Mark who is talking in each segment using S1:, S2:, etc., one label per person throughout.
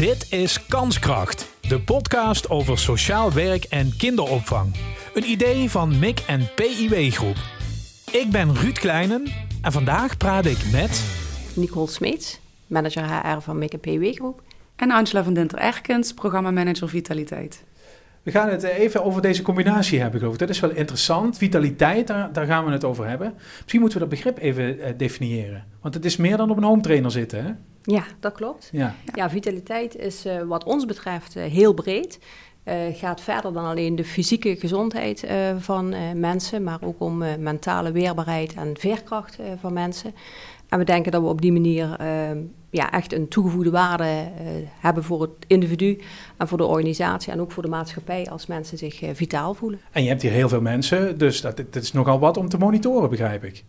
S1: Dit is Kanskracht, de podcast over sociaal werk en kinderopvang. Een idee van MIC en PIW Groep. Ik ben Ruud Kleinen en vandaag praat ik met...
S2: Nicole Smeets, manager HR van MIC en PIW Groep.
S3: En Angela van Dinter-Erkens, programmamanager Vitaliteit.
S1: We gaan het even over deze combinatie hebben, geloof ik. Dat is wel interessant. Vitaliteit, daar, daar gaan we het over hebben. Misschien moeten we dat begrip even eh, definiëren. Want het is meer dan op een home trainer zitten, hè?
S2: Ja, dat klopt. Ja, ja vitaliteit is uh, wat ons betreft uh, heel breed. Uh, gaat verder dan alleen de fysieke gezondheid van mensen, maar ook om mentale weerbaarheid en veerkracht van mensen. En we denken dat we op die manier ehm, ja, echt een toegevoegde waarde hebben voor het individu en voor de organisatie en ook voor de maatschappij als mensen zich vitaal voelen.
S1: En je hebt hier heel veel mensen, dus dat, dat is nogal wat om te monitoren, begrijp ik,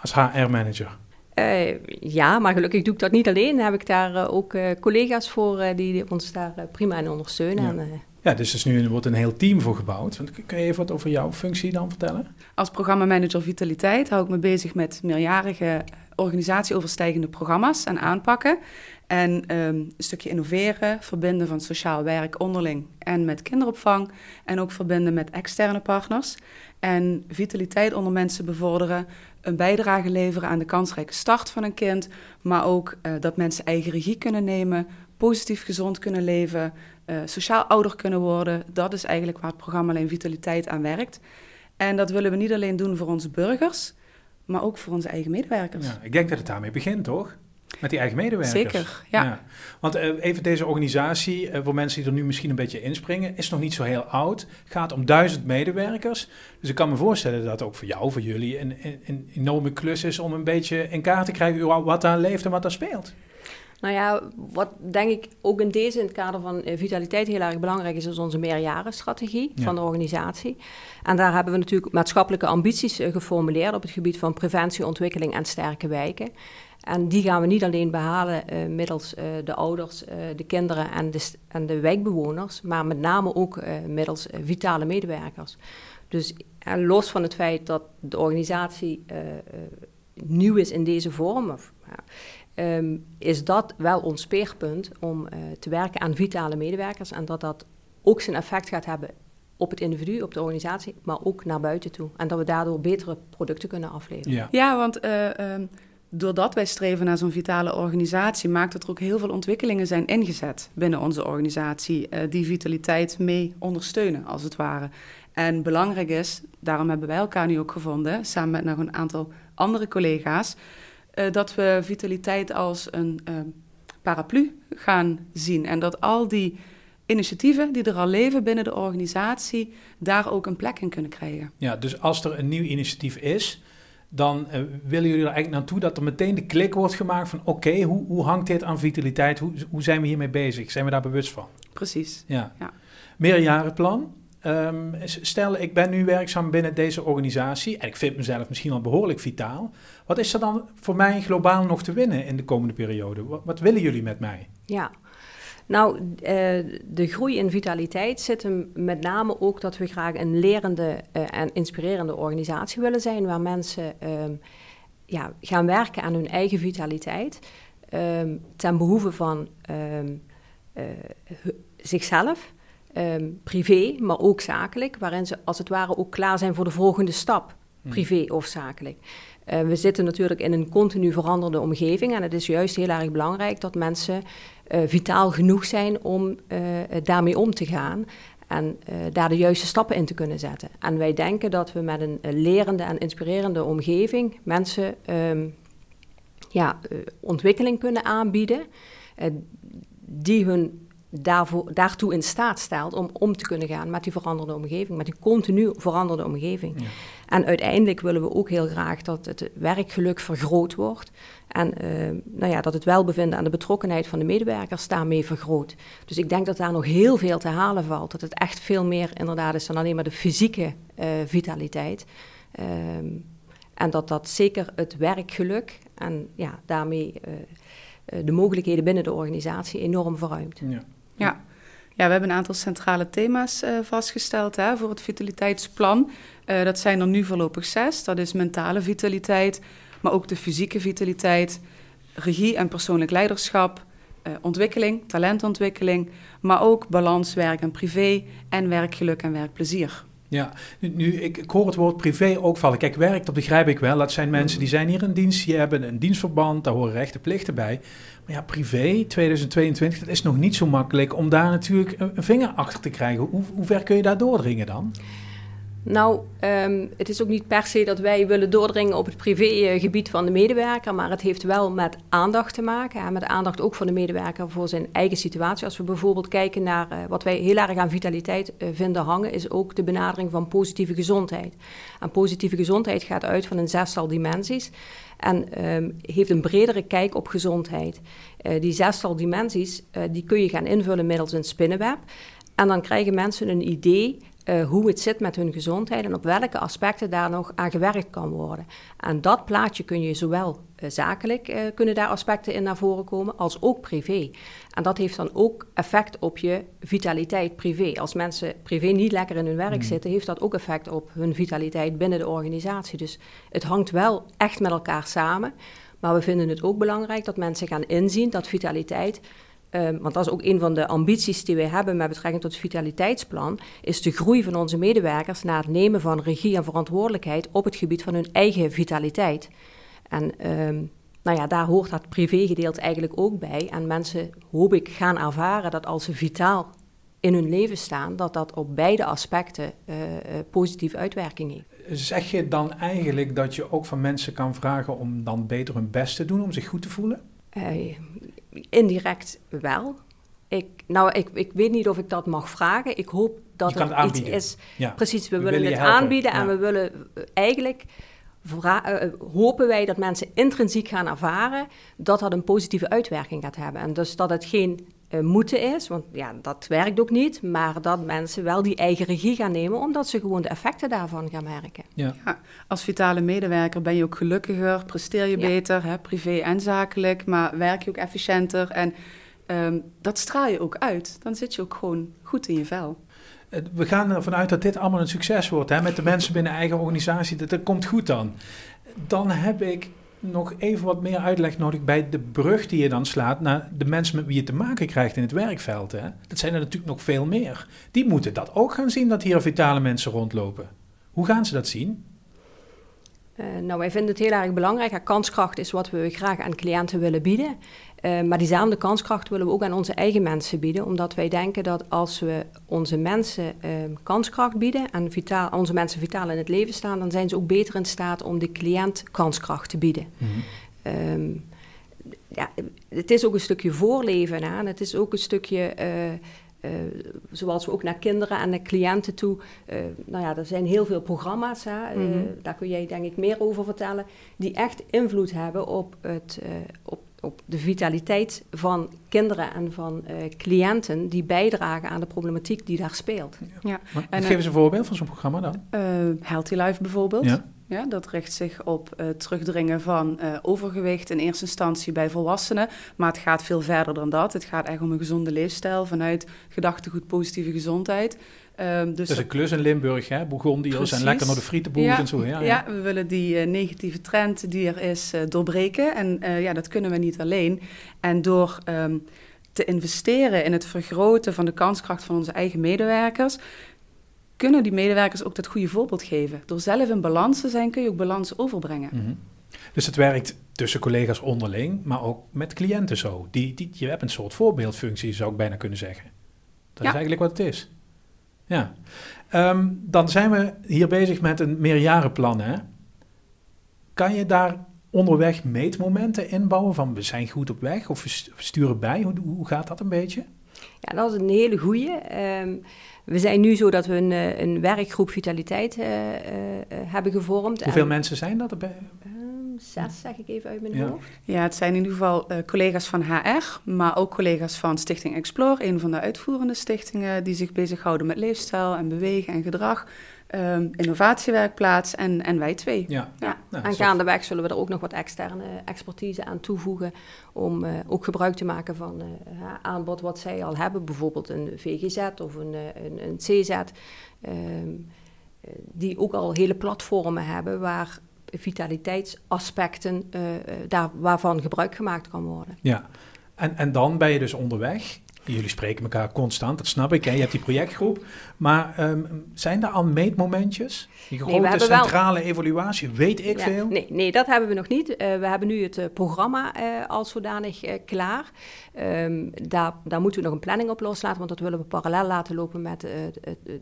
S1: als HR-manager.
S2: Uh, ja, maar gelukkig doe ik dat niet alleen. Dan heb ik daar ook collega's voor die ons daar prima in ondersteunen.
S1: Ja.
S2: En,
S1: ja, dus er is nu wordt een heel team voor gebouwd. Kun je even wat over jouw functie dan vertellen?
S3: Als programmamanager Vitaliteit hou ik me bezig met meerjarige organisatieoverstijgende programma's en aanpakken. En um, een stukje innoveren, verbinden van sociaal werk onderling en met kinderopvang. En ook verbinden met externe partners. En vitaliteit onder mensen bevorderen, een bijdrage leveren aan de kansrijke start van een kind. Maar ook uh, dat mensen eigen regie kunnen nemen, positief gezond kunnen leven, uh, sociaal ouder kunnen worden. Dat is eigenlijk waar het programma Alleen Vitaliteit aan werkt. En dat willen we niet alleen doen voor onze burgers, maar ook voor onze eigen medewerkers.
S1: Ja, ik denk dat het daarmee begint, toch? Met die eigen medewerkers.
S3: Zeker, ja. ja.
S1: Want uh, even deze organisatie, uh, voor mensen die er nu misschien een beetje inspringen, is nog niet zo heel oud. gaat om duizend medewerkers. Dus ik kan me voorstellen dat ook voor jou, voor jullie, een, een, een enorme klus is om een beetje in kaart te krijgen wat daar leeft en wat daar speelt.
S2: Nou ja, wat denk ik ook in deze, in het kader van vitaliteit, heel erg belangrijk is, is onze meerjarenstrategie ja. van de organisatie. En daar hebben we natuurlijk maatschappelijke ambities uh, geformuleerd op het gebied van preventie, ontwikkeling en sterke wijken. En die gaan we niet alleen behalen uh, middels uh, de ouders, uh, de kinderen en de, en de wijkbewoners, maar met name ook middels vitale medewerkers. Dus los van het feit dat de organisatie nieuw is in deze vorm, of, um, is dat wel ons speerpunt om te werken aan vitale medewerkers en dat dat ook zijn effect gaat hebben op het individu, op de organisatie, maar ook naar buiten toe. En dat we daardoor betere producten kunnen afleveren.
S3: Ja, ja want um doordat wij streven naar zo'n vitale organisatie, maakt dat er ook heel veel ontwikkelingen zijn ingezet binnen onze organisatie, uh, die vitaliteit mee ondersteunen, als het ware. En belangrijk is, daarom hebben wij elkaar nu ook gevonden, samen met nog een aantal andere collega's, uh, dat we vitaliteit als een uh, paraplu gaan zien. En dat al die initiatieven die er al leven binnen de organisatie, daar ook een plek in kunnen krijgen.
S1: Ja, dus als er een nieuw initiatief is, dan uh, willen jullie er eigenlijk naartoe dat er meteen de klik wordt gemaakt van oké, hoe, hoe hangt dit aan vitaliteit? Hoe, hoe zijn we hiermee bezig? Zijn we daar bewust van?
S3: Precies.
S1: Ja. ja. Meerjarenplan. Um, stel, ik ben nu werkzaam binnen deze organisatie en ik vind mezelf misschien al behoorlijk vitaal. Wat is er dan voor mij globaal nog te winnen in de komende periode? Wat, willen jullie met mij?
S2: Ja, nou, uh, de groei in vitaliteit zit hem met name ook dat we graag een lerende uh, en inspirerende organisatie willen zijn, waar mensen um, ja, gaan werken aan hun eigen vitaliteit um, ten behoeve van um, zichzelf, privé, maar ook zakelijk, waarin ze als het ware ook klaar zijn voor de volgende stap, hmm. privé of zakelijk. Uh, we zitten natuurlijk in een continu veranderende omgeving en het is juist heel erg belangrijk dat mensen uh, vitaal genoeg zijn om uh, daarmee om te gaan en daar de juiste stappen in te kunnen zetten. En wij denken dat we met een lerende en inspirerende omgeving mensen um, ja, ontwikkeling kunnen aanbieden die hun daarvoor, daartoe in staat stelt om om te kunnen gaan met die veranderde omgeving, met die continu veranderde omgeving. Ja. En uiteindelijk willen we ook heel graag dat het werkgeluk vergroot wordt. En uh, nou ja, dat het welbevinden en de betrokkenheid van de medewerkers daarmee vergroot. Dus ik denk dat daar nog heel veel te halen valt. Dat het echt veel meer inderdaad is dan alleen maar de fysieke uh, vitaliteit. Um, en dat dat zeker het werkgeluk en ja, daarmee uh, de mogelijkheden binnen de organisatie enorm verruimt.
S3: Ja. Ja. ja, we hebben een aantal centrale thema's uh, vastgesteld hè, voor het vitaliteitsplan. Uh, dat zijn er nu voorlopig zes. Dat is mentale vitaliteit, maar ook de fysieke vitaliteit, regie en persoonlijk leiderschap, uh, ontwikkeling, talentontwikkeling, maar ook balans werk en privé en werkgeluk en werkplezier.
S1: Ja, nu, ik, ik, hoor het woord privé ook vallen. Kijk, werk, dat begrijp ik wel. Dat zijn mensen die zijn hier in dienst, die hebben een dienstverband, daar horen rechten plichten bij. Maar ja, privé, 2022, dat is nog niet zo makkelijk om daar natuurlijk een, vinger achter te krijgen. Hoe, hoe ver kun je daar doordringen dan?
S2: Nou, um, het is ook niet per se dat wij willen doordringen op het privégebied van de medewerker, maar het heeft wel met aandacht te maken. En met aandacht ook van de medewerker voor zijn eigen situatie. Als we bijvoorbeeld kijken naar uh, wat wij heel erg aan vitaliteit uh, vinden hangen, is ook de benadering van positieve gezondheid. En positieve gezondheid gaat uit van een zestal dimensies en um, heeft een bredere kijk op gezondheid. Uh, die zestal dimensies die kun je gaan invullen middels een spinnenweb. En dan krijgen mensen een idee uh, hoe het zit met hun gezondheid en op welke aspecten daar nog aan gewerkt kan worden. En dat plaatje kun je zowel uh, zakelijk uh, kunnen daar aspecten in naar voren komen, als ook privé. En dat heeft dan ook effect op je vitaliteit privé. Als mensen privé niet lekker in hun werk mm. zitten, heeft dat ook effect op hun vitaliteit binnen de organisatie. Dus het hangt wel echt met elkaar samen. Maar we vinden het ook belangrijk dat mensen gaan inzien dat vitaliteit Um, want dat is ook een van de ambities die wij hebben met betrekking tot het vitaliteitsplan, is de groei van onze medewerkers naar het nemen van regie en verantwoordelijkheid op het gebied van hun eigen vitaliteit. En um, nou ja, daar hoort dat privégedeelte eigenlijk ook bij. En mensen, hoop ik, gaan ervaren dat als ze vitaal in hun leven staan, dat dat op beide aspecten uh, positieve uitwerking heeft.
S1: Zeg je dan eigenlijk dat je ook van mensen kan vragen om dan beter hun best te doen, om zich goed te voelen? Uh,
S2: Indirect wel. Ik, nou, ik, ik weet niet of ik dat mag vragen. Ik hoop dat
S1: het,
S2: iets is. Precies, we, willen, het aanbieden en we willen eh, eigenlijk uh, hopen wij dat mensen intrinsiek gaan ervaren dat dat een positieve uitwerking gaat hebben. En dus dat het geen uh, moeten is, want ja, dat werkt ook niet, maar dat mensen wel die eigen regie gaan nemen, omdat ze gewoon de effecten daarvan gaan merken.
S3: Ja. ja als vitale medewerker ben je ook gelukkiger, presteer je beter, hè, privé en zakelijk, maar werk je ook efficiënter en um, dat straal je ook uit. Dan zit je ook gewoon goed in je vel.
S1: We gaan ervan uit dat dit allemaal een succes wordt, hè, met de mensen binnen eigen organisatie, dat, dat komt goed dan. Dan heb ik nog even wat meer uitleg nodig bij de brug die je dan slaat naar de mensen met wie je te maken krijgt in het werkveld. Hè? Dat zijn er natuurlijk nog veel meer. Die moeten dat ook gaan zien dat hier vitale mensen rondlopen. Hoe gaan ze dat zien?
S2: Uh, nou, wij vinden het heel erg belangrijk. Kanskracht is wat we graag aan cliënten willen bieden. Uh, maar diezelfde kanskracht willen we ook aan onze eigen mensen bieden. Omdat wij denken dat als we onze mensen uh, kanskracht bieden en vitaal, onze mensen vitaal in het leven staan, dan zijn ze ook beter in staat om de cliënt kanskracht te bieden. Mm -hmm. um, ja, het is ook een stukje voorleven aan. Het is ook een stukje. Uh, zoals we ook naar kinderen en naar cliënten toe. Uh, nou ja, er zijn heel veel programma's, hè, mm -hmm. daar kun jij denk ik meer over vertellen, die echt invloed hebben op, het, op op de vitaliteit van kinderen en van uh, cliënten die bijdragen aan de problematiek die daar speelt.
S1: Ja. en, geef eens een voorbeeld van zo'n programma dan.
S3: Uh, Healthy Life bijvoorbeeld. Ja. Ja, dat richt zich op uh, terugdringen van uh, overgewicht in eerste instantie bij volwassenen. Maar het gaat veel verder dan dat. Het gaat echt om een gezonde leefstijl vanuit gedachtegoed positieve gezondheid.
S1: Um, dus dat is een klus in Limburg, hè? Bourgondiërs en lekker naar de frietenboer ja, en zo.
S3: Ja, ja. ja, we willen die uh, negatieve trend die er is uh, doorbreken. En ja, dat kunnen we niet alleen. En door um, te investeren in het vergroten van de kanskracht van onze eigen medewerkers... kunnen die medewerkers ook dat goede voorbeeld geven. Door zelf in balans te zijn, kun je ook balans overbrengen. Mm -hmm.
S1: Dus het werkt tussen collega's onderling, maar ook met cliënten zo. Die, die, je hebt een soort voorbeeldfunctie, zou ik bijna kunnen zeggen. Dat is eigenlijk wat het is. Ja. Um, dan zijn we hier bezig met een meerjarenplan. Hè? Kan je daar onderweg meetmomenten inbouwen van we zijn goed op weg of we sturen bij? Hoe, hoe gaat dat een beetje?
S2: Ja, dat is een hele goede. Um, we zijn nu zo dat we een, eh, een werkgroep vitaliteit uh, uh, hebben gevormd.
S1: Hoeveel en, mensen zijn dat erbij?
S2: zes, zeg ik even uit mijn ja. hoofd.
S3: Ja, het zijn in ieder geval uh, collega's van HR, maar ook collega's van Stichting Explore, een van de uitvoerende stichtingen die zich bezighouden met leefstijl en bewegen en gedrag. Um, innovatiewerkplaats en, en wij twee.
S2: Ja. ja. Nou, en gaandeweg zullen we er ook nog wat externe expertise aan toevoegen om uh, ook gebruik te maken van uh, aanbod wat zij al hebben, bijvoorbeeld een VGZ of een, een, een CZ, um, die ook al hele platformen hebben waar vitaliteitsaspecten uh, daar, waarvan gebruik gemaakt kan worden.
S1: Ja, En, en dan ben je dus onderweg. Jullie spreken elkaar constant, dat snap ik. Hè? Je hebt die projectgroep. Maar ehm, zijn er al meetmomentjes? Die
S2: Nee,
S1: grote
S2: wel-
S1: centrale evaluatie, weet ik
S2: Ja,
S1: veel?
S2: Nee, nee, dat hebben we nog niet. Eh, we hebben nu het eh, programma eh, als zodanig klaar. Ehm, daar, daar moeten we nog een planning op loslaten, want dat willen we parallel laten lopen met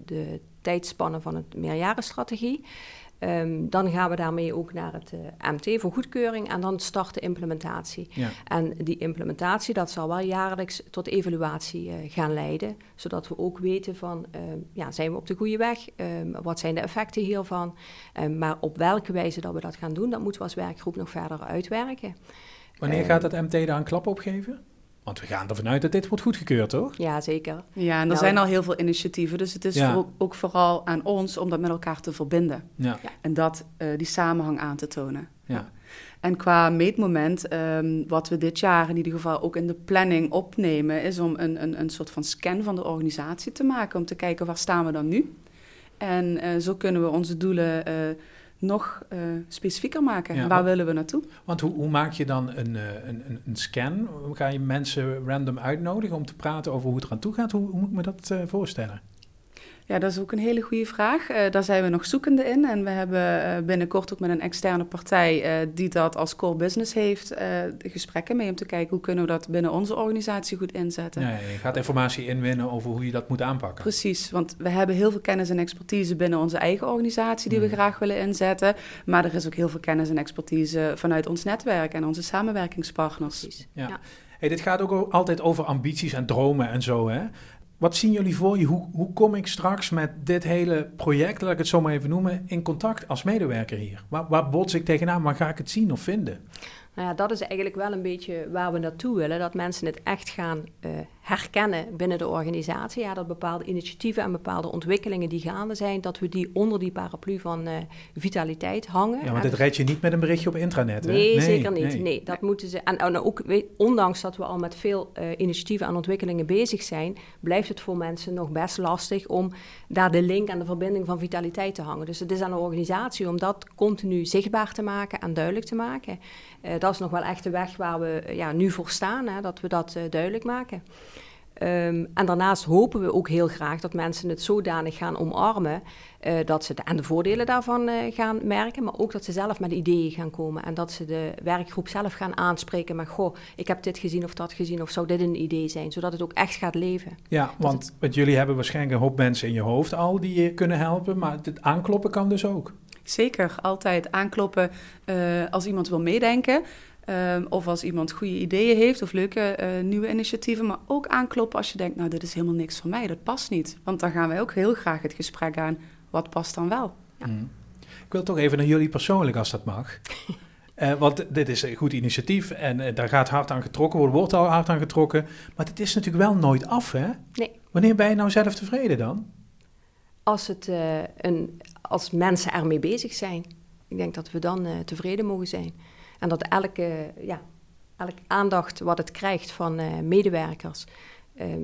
S2: de, tijdspannen van het meerjarenstrategie. Ehm, dan gaan we daarmee ook naar het eh, MT voor goedkeuring en dan start de implementatie.
S1: Ja.
S2: En die implementatie, dat zal wel jaarlijks tot evaluatie eh, gaan leiden, zodat we ook weten van, ehm, ja, zijn we op de goede weg? Ehm, wat zijn de effecten hiervan? Maar op welke wijze dat we dat gaan doen, dat moeten we als werkgroep nog verder uitwerken.
S1: Wanneer gaat het MT daar een klap op geven? Want we gaan ervan uit dat dit wordt goedgekeurd, toch?
S2: Ja, zeker.
S3: Ja, en er
S2: Nou,
S3: zijn al heel veel initiatieven. Dus het is
S1: Ja.
S3: voor- ook vooral aan ons om dat met elkaar te verbinden.
S1: Ja.
S3: En dat, eh, die samenhang aan te tonen.
S1: ja.
S3: En qua meetmoment, ehm, wat we dit jaar in ieder geval ook in de planning opnemen, is om een, een, een soort van scan van de organisatie te maken. Om te kijken waar staan we dan nu. En eh, zo kunnen we onze doelen eh, nog eh, specifieker maken.
S1: Ja,
S3: waar
S1: wa-
S3: willen we naartoe?
S1: Want hoe, hoe maak je dan een, eh, een, een, een scan? Ga je mensen random uitnodigen om te praten over hoe het eraan toe gaat? Hoe, hoe moet ik me dat eh, voorstellen?
S3: Ja, dat is ook een hele goede vraag. Eh, daar zijn we nog zoekende in. En we hebben eh, binnenkort ook met een externe partij eh, die dat als core business heeft, eh, gesprekken mee om te kijken hoe kunnen we dat binnen onze organisatie goed inzetten.
S1: Ja, je gaat informatie inwinnen over hoe je dat moet aanpakken.
S3: Precies, want we hebben heel veel kennis en expertise binnen onze eigen organisatie die we
S1: Mm.
S3: graag willen inzetten. Maar er is ook heel veel kennis en expertise vanuit ons netwerk en onze samenwerkingspartners.
S2: Precies.
S1: Ja.
S2: Ja.
S1: Hey, dit gaat ook altijd over ambities en dromen en zo, hè? Wat zien jullie voor je? Hoe, hoe kom ik straks met dit hele project, laat ik het zo maar even noemen, in contact als medewerker hier? Waar, waar bots ik tegenaan? Waar ga ik het zien of vinden?
S2: Nou ja, dat is eigenlijk wel een beetje waar we naartoe willen. Dat mensen het echt gaan eh, herkennen binnen de organisatie. Ja, dat bepaalde initiatieven en bepaalde ontwikkelingen die gaande zijn, dat we die onder die paraplu van eh, vitaliteit hangen.
S1: Ja, want dit red je niet met een berichtje op intranet, hè?
S2: Nee, zeker niet. Nee.
S1: nee.
S2: dat moeten ze. En, en ook, weet- ondanks dat we al met veel eh, initiatieven en ontwikkelingen bezig zijn, blijft het voor mensen nog best lastig om daar de link en de verbinding van vitaliteit te hangen. Dus het is aan de organisatie om dat continu zichtbaar te maken en duidelijk te maken. Eh, dat is nog wel echt de weg waar we ja, nu voor staan, hè, dat we dat duidelijk maken. Ehm, en daarnaast hopen we ook heel graag dat mensen het zodanig gaan omarmen eh, dat ze de, en de voordelen daarvan eh, gaan merken, maar ook dat ze zelf met ideeën gaan komen en dat ze de werkgroep zelf gaan aanspreken met goh, ik heb dit gezien of dat gezien of zou dit een idee zijn, zodat het ook echt gaat leven.
S1: Ja, want, want jullie hebben waarschijnlijk een hoop mensen in je hoofd al die je kunnen helpen, maar het aankloppen kan dus ook.
S3: Zeker, altijd aankloppen eh, als iemand wil meedenken. Ehm, of als iemand goede ideeën heeft of leuke eh, nieuwe initiatieven. Maar ook aankloppen als je denkt, nou dit is helemaal niks voor mij, dat past niet. Want dan gaan wij ook heel graag het gesprek aan, wat past dan wel?
S2: Ja.
S1: Mhm. Ik wil toch even naar jullie persoonlijk, als dat mag. Eh, want dit is een goed initiatief en eh, daar gaat hard aan getrokken worden, wordt al hard aan getrokken. Maar het is natuurlijk wel nooit af, hè?
S2: Nee.
S1: Wanneer ben je nou zelf tevreden dan?
S2: Als, het, eh, een, als mensen ermee bezig zijn, ik denk dat we dan eh, tevreden mogen zijn. En dat elke, ja, elke aandacht wat het krijgt van eh, medewerkers ehm,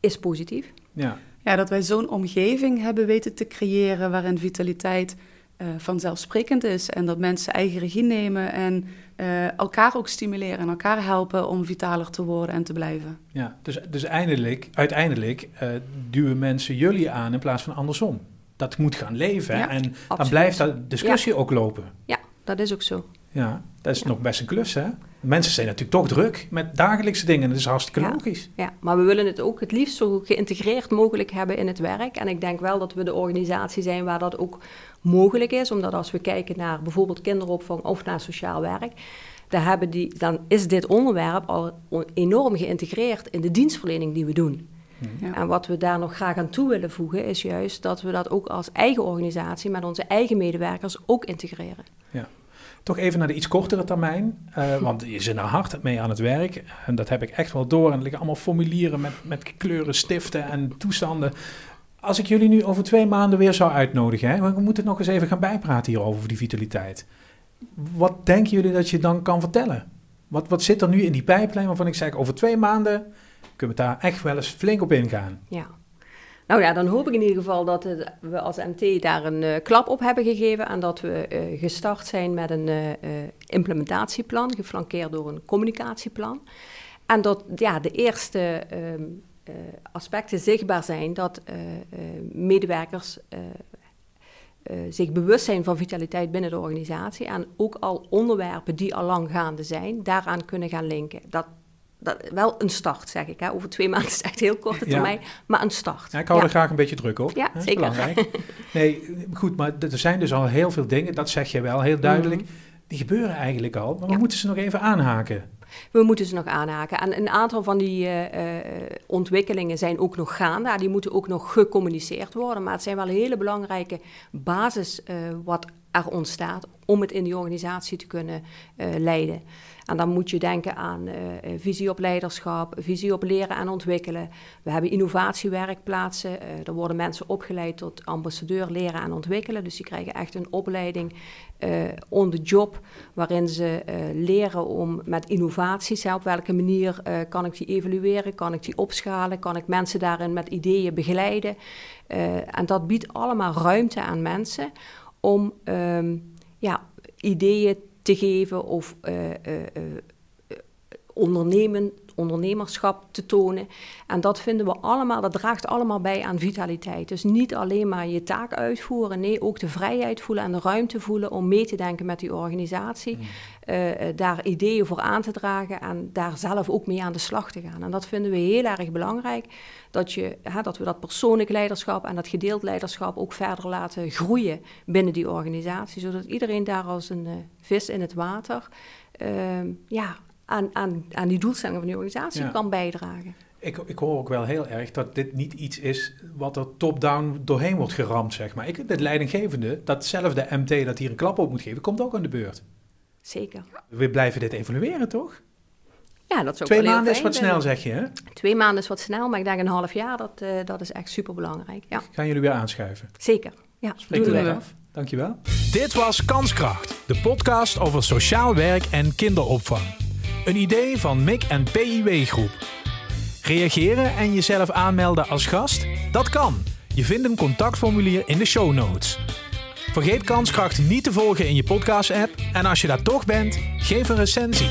S2: is positief.
S1: Ja,
S3: Ja, dat wij zo'n omgeving hebben weten te creëren waarin vitaliteit eh, vanzelfsprekend is. En dat mensen eigen regie nemen en eh, elkaar ook stimuleren en elkaar helpen om vitaler te worden en te blijven.
S1: ja. Dus, dus eindelijk, uiteindelijk eh, duwen mensen jullie aan in plaats van andersom. Dat moet gaan leven?
S3: Ja,
S1: en dan blijft dat discussie ook lopen.
S2: Ja, dat is ook zo.
S1: Ja, dat is
S2: Ja.
S1: nog best een klus, hè? Mensen zijn natuurlijk toch druk met dagelijkse dingen. Dat is hartstikke
S2: Ja.
S1: logisch.
S2: Ja, maar we willen het ook het liefst zo geïntegreerd mogelijk hebben in het werk. En ik denk wel dat we de organisatie zijn waar dat ook mogelijk is. Omdat als we kijken naar bijvoorbeeld kinderopvang of naar sociaal werk, daar hebben die, dan is dit onderwerp al enorm geïntegreerd in de dienstverlening die we doen.
S3: Ja.
S2: En wat we daar nog graag aan toe willen voegen, is juist dat we dat ook als eigen organisatie met onze eigen medewerkers ook integreren.
S1: Toch even naar de iets kortere termijn. eh, want je zit er hard mee aan het werk. En dat heb ik echt wel door. En er liggen allemaal formulieren met, met kleuren, stiften en toestanden. Als ik jullie nu over twee maanden weer zou uitnodigen, hè, we moeten nog eens even gaan bijpraten hierover, over die vitaliteit. Wat denken jullie dat je dan kan vertellen? Wat, wat zit er nu in die pijplijn waarvan ik zeg, over twee maanden kunnen we daar echt wel eens flink op ingaan?
S2: Ja. Nou ja, dan hoop ik in ieder geval dat we als MT daar een eh, klap op hebben gegeven en dat we eh, gestart zijn met een eh, implementatieplan, geflankeerd door een communicatieplan. en dat ja, de eerste ehm, eh, aspecten zichtbaar zijn dat medewerkers zich bewust zijn van vitaliteit binnen de organisatie en ook al onderwerpen die al lang gaande zijn, daaraan kunnen gaan linken. Dat, dat, wel een start, zeg ik. Hè. Over twee maanden is echt heel korte termijn, maar een start.
S1: Ja, ik hou er graag een beetje druk op.
S2: Ja, zeker.
S1: Belangrijk. Nee, goed, maar er zijn dus al heel veel dingen, dat zeg je wel heel duidelijk. Mhm. Die gebeuren eigenlijk al, maar we moeten ze nog even aanhaken.
S2: We moeten ze nog aanhaken. En een aantal van die uh, ontwikkelingen zijn ook nog gaande. Die moeten ook nog gecommuniceerd worden. Maar het zijn wel hele belangrijke basis uh, wat er ontstaat om het in die organisatie te kunnen leiden. En dan moet je denken aan uh, visie op leiderschap, visie op leren en ontwikkelen. We hebben innovatiewerkplaatsen. Uh, er worden mensen opgeleid tot ambassadeur leren en ontwikkelen. Dus die krijgen echt een opleiding uh, on the job, waarin ze leren om met innovaties, op welke manier kan ik die evalueren, kan ik die opschalen, kan ik mensen daarin met ideeën begeleiden. en dat biedt allemaal ruimte aan mensen om um, ja, ideeën te geven of uh, uh, ondernemen, ondernemerschap te tonen. En dat vinden we allemaal, dat draagt allemaal bij aan vitaliteit. Dus niet alleen maar je taak uitvoeren, nee, ook de vrijheid voelen en de ruimte voelen om mee te denken met die organisatie. Mm. Uh, daar ideeën voor aan te dragen en daar zelf ook mee aan de slag te gaan. En dat vinden we heel erg belangrijk, dat, je, hè, dat we dat persoonlijk leiderschap en dat gedeeld leiderschap ook verder laten groeien binnen die organisatie, zodat iedereen daar als een uh, vis in het water uh, ja, aan, aan, aan die doelstellingen van die organisatie kan bijdragen.
S1: Ik, ik hoor ook wel heel erg dat dit niet iets is wat er top-down doorheen wordt geramd, zeg maar. Ik, het leidinggevende, datzelfde MT dat hier een klap op moet geven, komt ook aan de beurt.
S2: Zeker.
S1: We blijven dit evalueren, toch?
S2: Ja, dat is ook
S1: Twee maanden is wat snel, zeg je, hè?
S2: Twee maanden is wat snel, maar ik denk een half jaar, dat, uh, dat is echt super belangrijk. Ja.
S1: Gaan jullie weer aanschuiven?
S2: Zeker, ja.
S1: Spreek er af. Dankjewel.
S4: Dit was Kanskracht, de podcast over sociaal werk en kinderopvang. Een idee van MIC en PIW Groep. Reageren en jezelf aanmelden als gast? Dat kan. Je vindt een contactformulier in de show notes. Vergeet Kanskracht niet te volgen in je podcast-app en als je daar toch bent, geef een recensie.